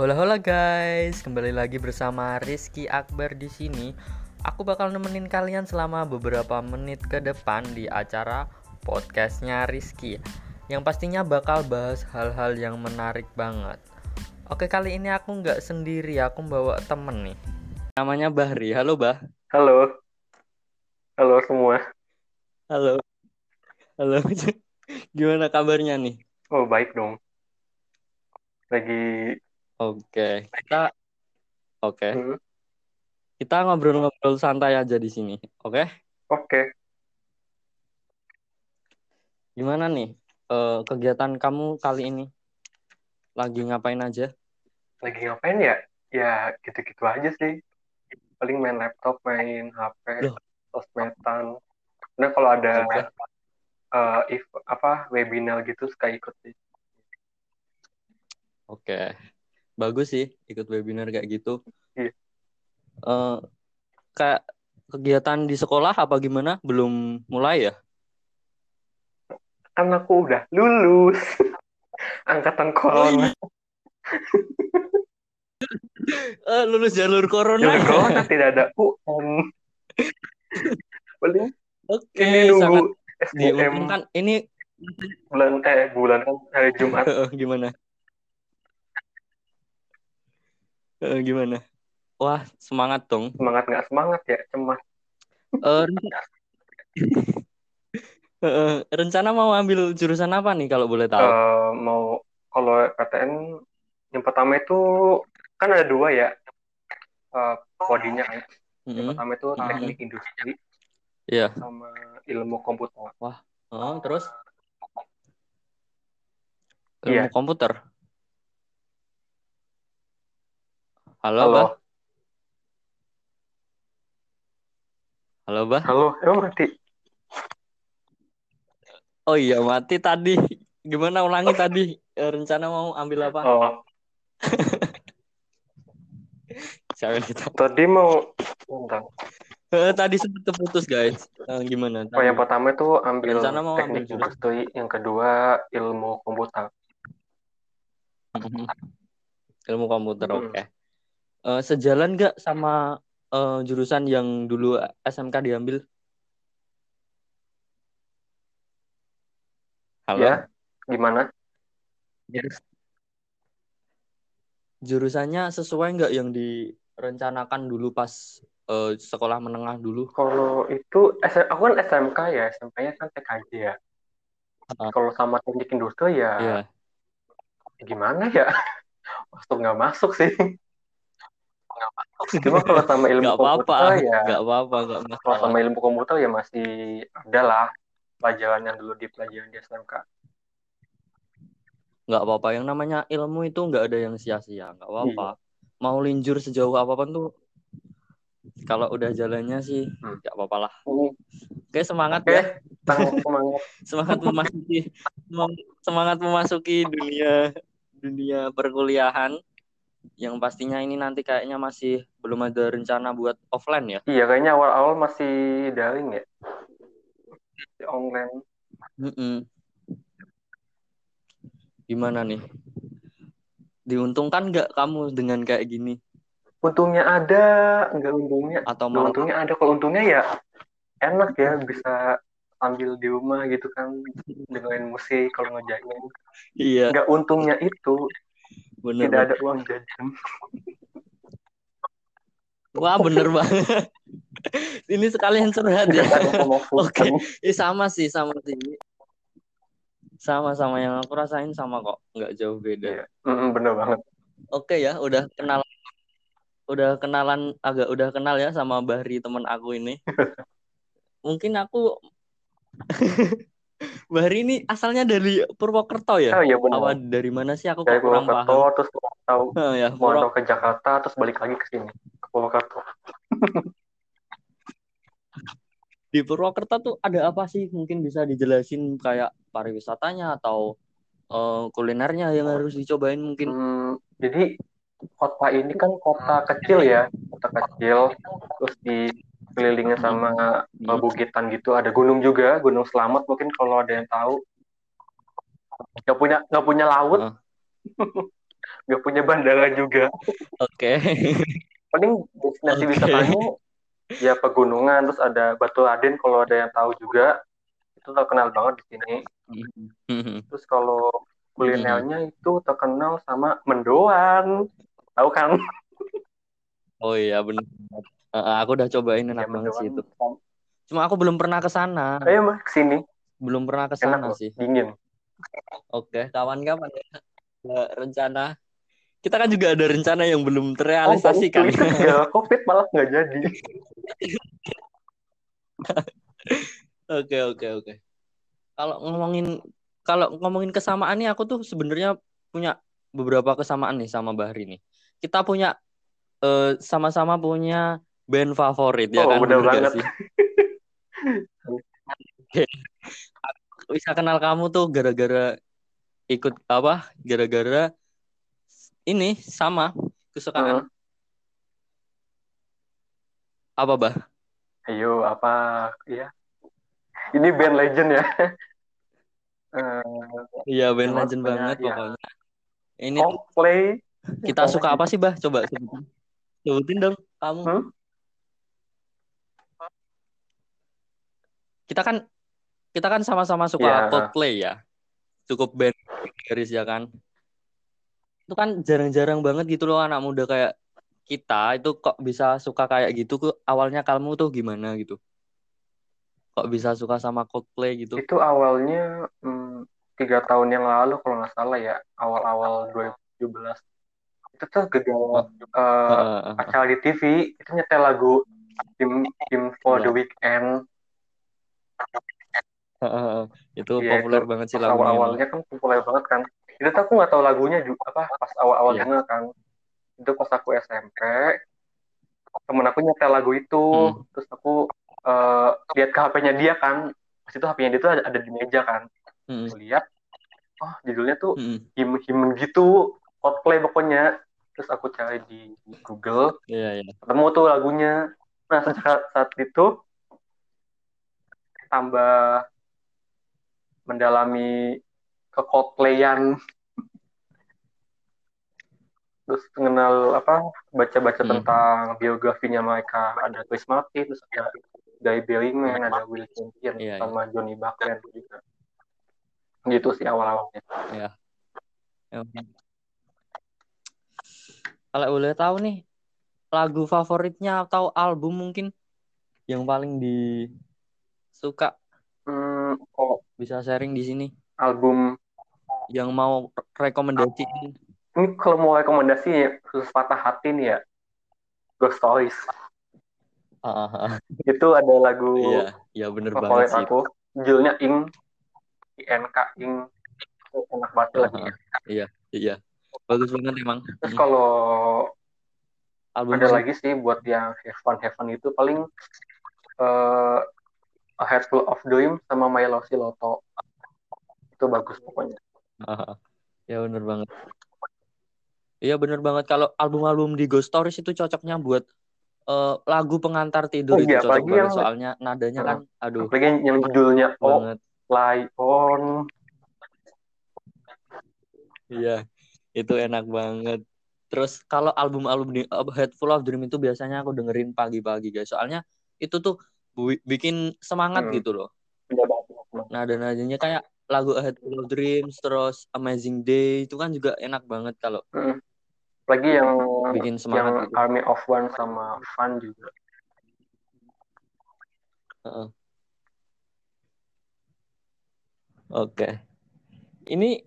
Hola hola guys, kembali lagi bersama Rizky Akbar di sini. Aku bakal nemenin kalian selama beberapa menit ke depan di acara podcastnya Rizky Yang pastinya bakal bahas hal-hal yang menarik banget Oke kali ini aku nggak sendiri, aku bawa temen nih Namanya Bahri, halo Bah Halo. Halo semua. Halo Halo Gimana kabarnya nih? Oh, baik dong. Lagi Oke, kita Oke, hmm, kita ngobrol-ngobrol santai aja di sini. Oke? oke. Gimana nih eh, kegiatan kamu kali ini? Lagi ngapain aja? Lagi ngapain ya? Ya gitu-gitu aja sih. Paling main laptop, main HP, Loh. sosmedan. Nah, kalau ada eh, if- apa webinar gitu suka ikut sih. Oke, bagus sih ikut webinar kayak gitu. Iya. Eh, kayak kegiatan di sekolah apa gimana? Belum mulai ya? Kan aku udah lulus. Angkatan corona. Eh, lulus jalur corona. Jalur corona tidak ada UN. Paling Oke, ini nunggu sangat SBM diuntungkan. Ini bulan eh bulan kan hari Jumat. gimana? Eh, gimana? Wah, semangat dong. Semangat nggak semangat ya, cemas. Eh, eh, rencana mau ambil jurusan apa nih kalau boleh tahu? Eh, mau kalau PTN yang pertama itu kan ada dua ya eh, prodinya kan. Yang Mm-mm. pertama itu Mhm. teknik industri Iya. sama ilmu komputer. Oh, terus ilmu Iya. komputer. Halo, Halo, Bah. Halo, Bah. halo, emang mati? Oh iya, mati tadi. Gimana ulangi tadi? Eh, rencana mau ambil apa? Oh, Siapa kita? tadi mau Bentar. Eh, tadi sempat keputus, guys. Eh, gimana? Oh, yang Tadi. pertama itu ambil Rencana mau ambil teknik jurusan. industri, yang kedua ilmu komputer. Ilmu komputer, Mhm. oke. Eh, sejalan nggak sama eh, jurusan yang dulu SMK diambil? Halo? Ya, gimana? Jurus- Jurusannya sesuai nggak yang direncanakan dulu pas eh, sekolah menengah dulu? Kalau itu, aku kan SMK ya, SMK-nya kan TKJ ya. Ah. Kalau sama teknik industri ya, Iya. gimana ya? Masuk nggak masuk sih. Cuma kalau sama ilmu apa-apa, komputer ya, nggak apa-apa, nggak kalau sama ilmu komputer ya masih ada lah pelajaran yang dulu dipelajarin di SMK. Nggak apa-apa. Yang namanya ilmu itu nggak ada yang sia-sia, nggak apa-apa. Iya. Mau linjur sejauh apa pun tuh, kalau udah jalannya sih Hmm. nggak apa-apa lah. Hmm, Oke, semangat Oke, ya. semangat semangat. memasuki sem- semangat memasuki dunia dunia perkuliahan yang pastinya ini nanti kayaknya masih belum ada rencana buat offline ya. Iya, kayaknya awal-awal masih daring ya, Masih online. Mm-mm. Gimana nih? Diuntungkan nggak kamu dengan kayak gini Untungnya ada, nggak untungnya. atau malah untungnya ada. Kalau untungnya ya enak ya, bisa sambil di rumah gitu kan, dengerin musik kalau ngerjain. iya Nggak untungnya itu bener tidak ada uang jajan. Wah bener banget. ini sekalian curhat ya. Oke. Eh, sama sih sama sih. Sama sama yang aku rasain sama kok, nggak jauh beda. Iya, Mm, bener banget. Oke ya, udah kenal udah kenalan agak udah kenal ya sama Bahri teman aku ini. Mungkin aku Bahri ini asalnya dari Purwokerto ya? Oh iya benar. dari mana sih aku Dari kurang Purwokerto paham. terus tahu Nah, ya, mau Purwo- ke Jakarta terus balik lagi ke sini ke Purwokerto. di Purwokerto tuh ada apa sih? Mungkin bisa dijelasin kayak pariwisatanya atau eh, kulinernya yang harus dicobain mungkin. Hmm, jadi kota ini kan kota kecil ya, kota kecil, terus dikelilingi sama uh, bukitan gitu, ada gunung juga, Gunung Selamat mungkin kalau ada yang tahu. Nggak punya nggak punya laut, nggak punya bandara juga. Oke. Paling destinasi Oke. wisatanya ya pegunungan, terus ada Batu Raden kalau ada yang tahu juga. Itu terkenal banget di sini. Terus kalau kulinernya itu terkenal sama mendoan. Tahu kan? Oh iya benar. Eh, aku udah cobain enak Ya, banget sih itu. Cuma aku belum pernah ke sana. Ayo mah ke sini. Belum pernah ke sana sih. dingin. Oke, kawan-kawan ya. Ada rencana. Kita kan juga ada rencana yang belum Oh, terrealisasikan. itu gara COVID malah nggak jadi. Oke, oke, oke. Kalau ngomongin kalau ngomongin kesamaan nih aku tuh sebenarnya punya beberapa kesamaan nih sama Bahri nih. Kita punya eh, sama-sama punya band favorit ya Oh, kan bener banget. sih? Bisa kenal kamu tuh gara-gara ikut apa? Gara-gara ini sama kesukaan. Hmm. Apa, Bah? Ayo, apa? Ya. Ini band legend ya. Eh, Iya, band Yang legend banget ya. pokoknya. Ini Coldplay. kita suka apa sih, Bah? Coba sebutin. Sebutin dong kamu. Hmm? Kita kan kita kan sama-sama suka Iya. Coldplay ya. Cukup band garis ya kan. Itu kan jarang-jarang banget gitu loh anak muda kayak kita itu kok bisa suka kayak gitu kok awalnya kamu tuh gimana gitu. Kok bisa suka sama Coldplay gitu. Itu awalnya hmm, tiga tahun yang lalu kalau nggak salah ya, awal-awal 2017. Itu tuh gegara eh, Heeh. acara di TV, itu nyetel lagu Team Team for Iya. the Weekend. Itu Iya, populer itu banget sih lagunya. awal-awalnya kan populer banget kan. Itu tuh aku nggak tahu lagunya juga apa pas awal-awal denger kan. Itu pas aku SMP, temen aku nyetel lagu itu, Hmm. terus aku eh, lihat ke HP-nya dia kan. Pas itu HP-nya dia tuh ada, ada di meja kan. Aku lihat, oh judulnya tuh Mm-mm. him-him gitu, Coldplay pokoknya. Terus aku cari di Google, Iya, iya. ketemu tuh lagunya. Nah, sejak saat itu tambah mendalami ke Coldplayan terus mengenal apa baca-baca Hmm. tentang biografinya mereka. Ada Chris Martin terus ada Guy Bellingham ada Will Champion Iya, sama Johnny Buckland juga. Gitu sih awal-awalnya. Ya. Kalau boleh tahu nih lagu favoritnya atau album mungkin yang paling disuka hmm, kalau bisa sharing di sini. album yang mau rekomendasi. Ini kalau mau rekomendasi ya, khusus patah hati nih ya. Ghost Stories. Itu ada lagu iya iya bener banget sih. aku. Judulnya Ing. INK Ing. Enak banget lagunya. iya bagus banget emang. Terus kalau album ada lagi sih buat yang have fun itu paling eh, A Head Full of Dreams sama My Lossy Loto itu bagus pokoknya. Ya bener banget. Iya bener banget. Kalau album-album di Ghost Stories itu cocoknya buat eh, lagu pengantar tidur Oh itu iya, cocok banget. yang- soalnya nadanya kan aduh. Apalagi yang- judulnya Oh banget Lie On. Iya, itu enak banget. Terus kalau album-album di uh, Head Full of Dream itu biasanya aku dengerin pagi-pagi guys. Soalnya itu tuh bikin semangat Hmm. gitu loh. Udah bagus. Nada nadanya kayak lagu A Head Full of Dreams, terus Amazing Day itu kan juga enak banget kalau apalagi yang bikin yang semangat gitu. Army of One sama Fun juga Oke. Ini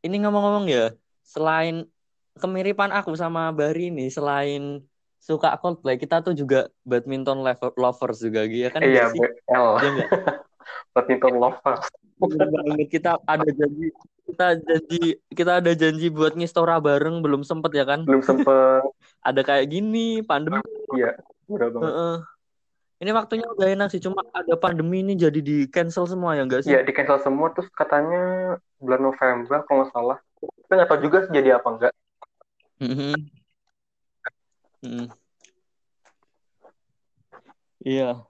ini ngomong-ngomong ya, selain kemiripan aku sama Bari ini, selain suka Coldplay, kita tuh juga badminton lover- lovers juga gitu ya kan? Iya sih? BL Iya? Badminton Lovers. Banget. Kita ada janji kita janji kita ada janji buat ngistora bareng. Belum sempet ya kan? Belum sempet. Ada kayak gini pandemi. Iya udah banget. Heeh. ini waktunya udah enak sih cuma ada pandemi ini jadi di cancel semua ya enggak sih? Iya di cancel semua. Terus katanya bulan November kalau nggak salah. Tapi nggak tahu juga sih jadi apa enggak Mhm. Mhm. iya.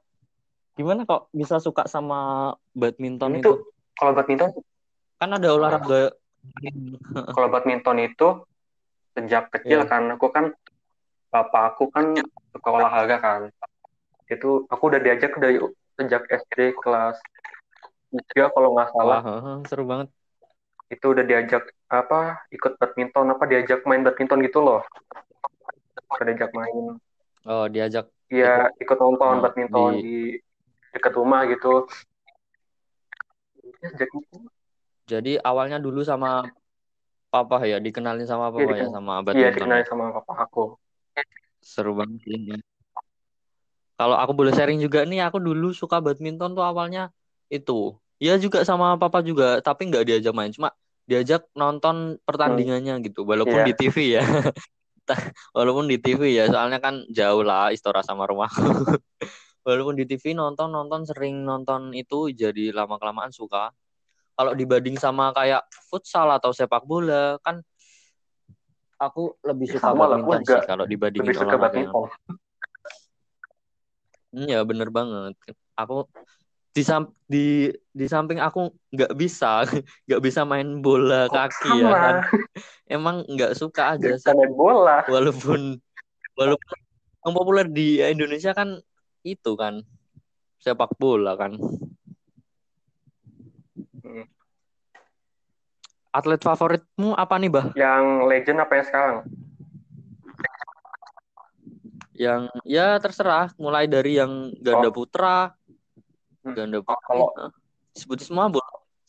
Gimana kok bisa suka sama badminton itu tuh kalau badminton? Kan ada olahraga kalau badminton itu sejak kecil yeah. kan aku kan bapak aku kan suka olahraga kan. Itu aku udah diajak dari sejak SD kelas tiga kalau nggak salah. Wah, seru banget. Itu udah diajak apa ikut badminton apa diajak main badminton gitu loh udah diajak main. Oh diajak iya ikut, ikut nonton oh, badminton di... di dekat rumah gitu. Jadi awalnya dulu sama papa ya dikenalin sama papa ya, ya sama badminton iya dikenalin sama papa aku. Seru banget ini. Kalau aku boleh sharing juga nih aku dulu suka badminton tuh awalnya itu. Ya juga sama papa juga tapi nggak diajak main. Cuma diajak nonton pertandingannya hmm. gitu walaupun yeah. di TV ya walaupun di TV ya soalnya kan jauh lah Istora sama rumahku walaupun di TV nonton nonton sering nonton itu jadi lama kelamaan suka kalau dibanding sama kayak futsal atau sepak bola kan aku lebih suka sama badminton sih kalau dibandingin lebih suka badminton. Hmm, ya bener banget. Aku di sam di di samping aku nggak bisa nggak bisa main bola Kok kaki sama? ya kan emang nggak suka aja sih main bola walaupun walaupun yang populer di Indonesia kan itu kan sepak bola kan atlet favoritmu apa nih, Bah? Yang legend apa yang sekarang? Yang ya terserah, mulai dari yang ganda oh. putra, hmm. Ganda oh, putra. Oh, kalau sebutin semua, Bu.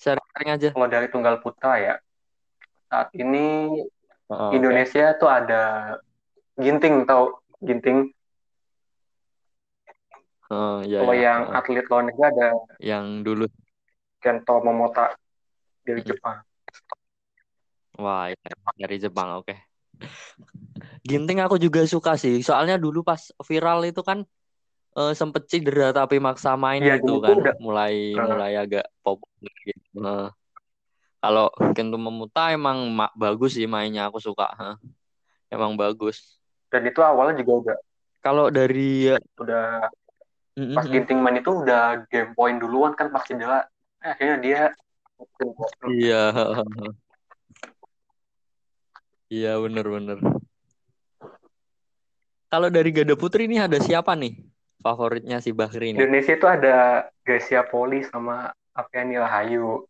Sharing aja. Kalau dari tunggal putra ya, saat ini oh, Indonesia okay. tuh ada Ginting tau Ginting. Oh, iya, Kalau iya. yang oh. atlet luar negeri ada yang dulu Kento Momota dari hmm. Jepang. Wah, ya, dari Jepang, oke. Okay. Ginting aku juga suka sih. Soalnya dulu pas viral itu kan uh, sempet cedera tapi maksa main ya, itu kan udah. mulai uh. mulai agak populer gitu. Uh, kalau Kento Memuta emang bagus sih mainnya aku suka. Huh. Emang bagus. Dan itu awalnya juga udah. Kalau dari udah mm-hmm. pas Ginting main itu udah game point duluan kan pas cedera. Akhirnya dia Iya. Iya bener-bener. Kalau dari Gada Putri ini ada siapa nih favoritnya si Bahri ini? Indonesia itu ada Gracia Poli sama Apiani Rahayu.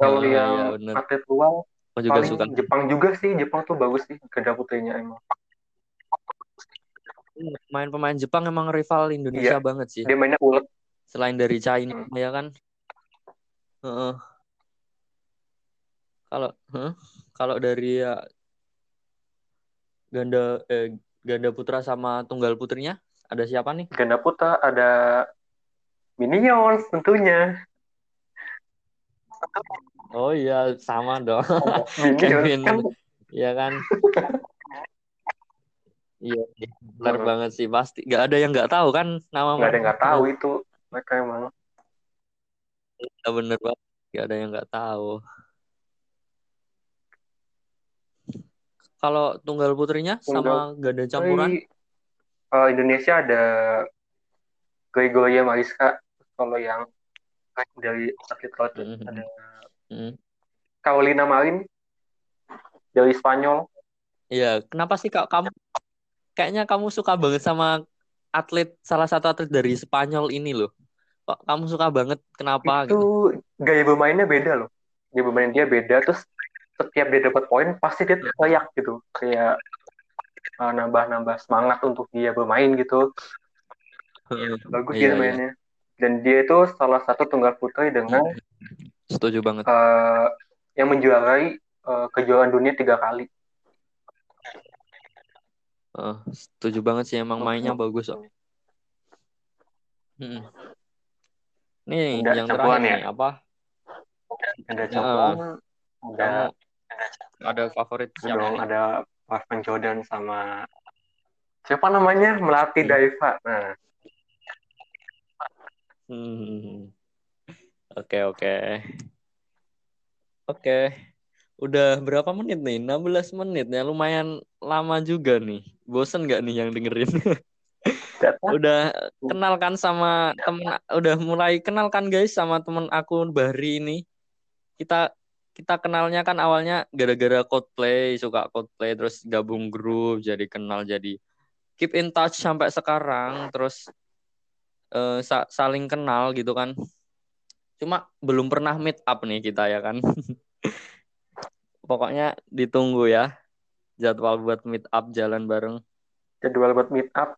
Kalau ya, yang ya, atlet luar juga suka. Jepang juga sih, Jepang tuh bagus sih Gada Putrinya emang. Main pemain Jepang emang rival Indonesia iya, banget sih. Dia mainnya ulet. Selain dari China hmm. ya kan. Uh, kalau huh? kalau dari ya, ganda eh, ganda putra sama tunggal putrinya ada siapa nih? Ganda putra ada Minions tentunya. Oh iya sama dong. Kevin, kan. ya kan. Iya, benar hmm. banget sih pasti. Gak ada yang nggak tahu kan nama. Gak ada yang nggak tahu itu mereka emang. Ya, bener banget. Gak ada yang nggak tahu. Kalau tunggal putrinya tunggal sama ganda campuran? Uh, Indonesia ada Gregoria Mariska. Kalau yang dari atlet laut mm -hmm. ada mm -hmm. Carolina Marin dari Spanyol. Iya, kenapa sih kak kamu kayaknya kamu suka banget sama atlet salah satu atlet dari Spanyol ini loh. Kok kamu suka banget kenapa Itu gitu? gaya bermainnya beda loh. Gaya bermain dia beda terus setiap dia dapat poin pasti dia teriak gitu. Kayak uh, nambah-nambah semangat untuk dia bermain gitu. Hmm, bagus iya, dia iya. mainnya. Dan dia itu salah satu tunggal putri dengan setuju banget. uh, yang menjuarai uh, kejuaraan dunia tiga kali. Uh, setuju banget sih. Emang mainnya bagus kok. Hmm. nih yang terakhir ya? nih apa? Ada campuran uh, ada ada favorit siapa dong, ada Marvin Jordan sama siapa namanya Melati hmm. Daiva. Nah. Hmm. Oke oke. Oke. Udah berapa menit nih? 16 menit ya. Lumayan lama juga nih. Bosen gak nih yang dengerin? udah kenalkan sama temen udah mulai kenalkan guys sama temen aku Bahri ini. Kita kita kenalnya kan awalnya gara-gara Coldplay, suka Coldplay terus gabung grup jadi kenal jadi keep in touch sampai sekarang terus uh, sa saling kenal gitu kan. Cuma belum pernah meet up nih kita ya kan. Pokoknya ditunggu ya jadwal buat meet up jalan bareng. Jadwal buat meet up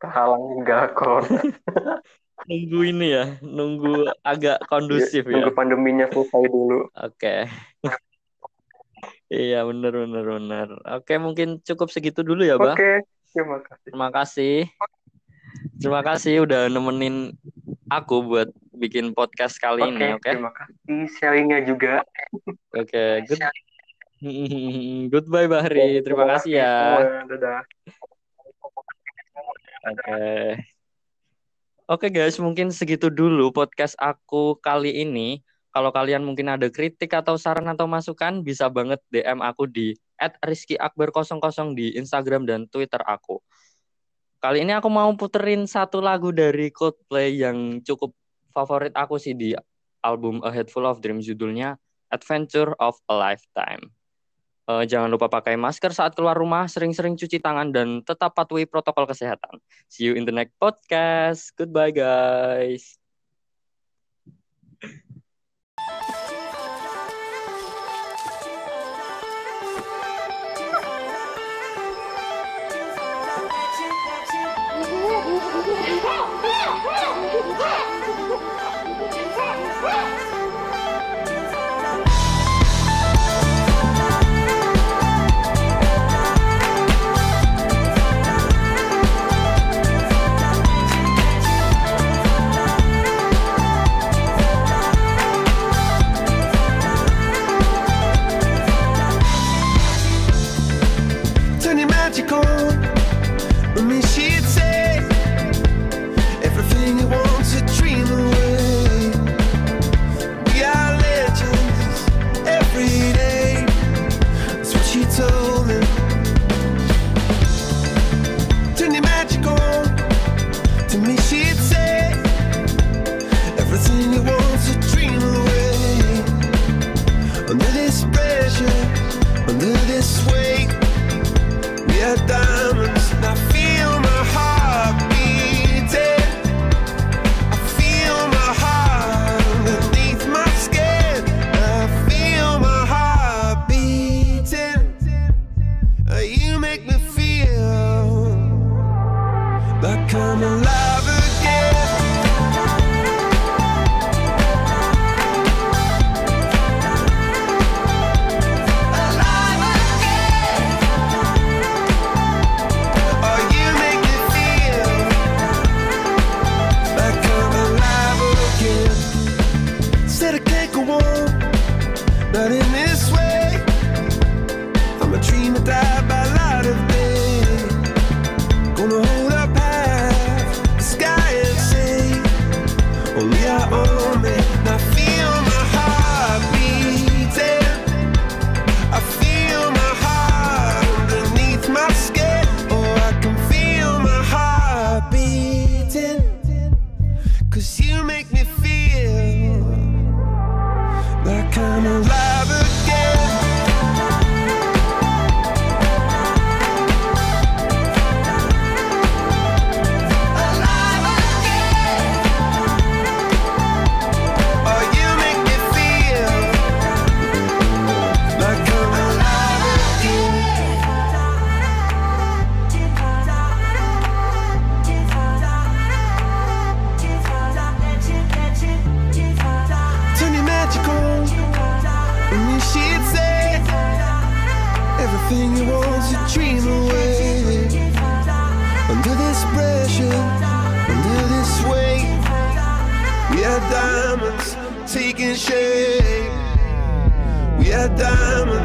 kehalang enggak kok. nunggu ini ya, nunggu agak kondusif ya. Nunggu pandeminya selesai dulu. Oke. Okay. iya, benar benar benar. Oke, mungkin cukup segitu dulu ya, Bang. Oke, terima kasih. Terima kasih. Terima kasih udah nemenin aku buat bikin podcast kali okay, ini, oke? Okay? Terima kasih sharingnya juga. Oke, okay, good. Goodbye Bahri, terima kasih ya. Dadah. Oke. Okay. Oke guys, mungkin segitu dulu podcast aku kali ini. Kalau kalian mungkin ada kritik atau saran atau masukan, bisa banget DM aku di @rizkyakbar00 di Instagram dan Twitter aku. Kali ini aku mau puterin satu lagu dari Coldplay yang cukup favorit aku sih di album A Head Full of Dreams judulnya Adventure of a Lifetime. Uh, jangan lupa pakai masker saat keluar rumah, sering-sering cuci tangan, dan tetap patuhi protokol kesehatan. See you in the next podcast. Goodbye, guys. Diamonds taking shape. We are diamonds.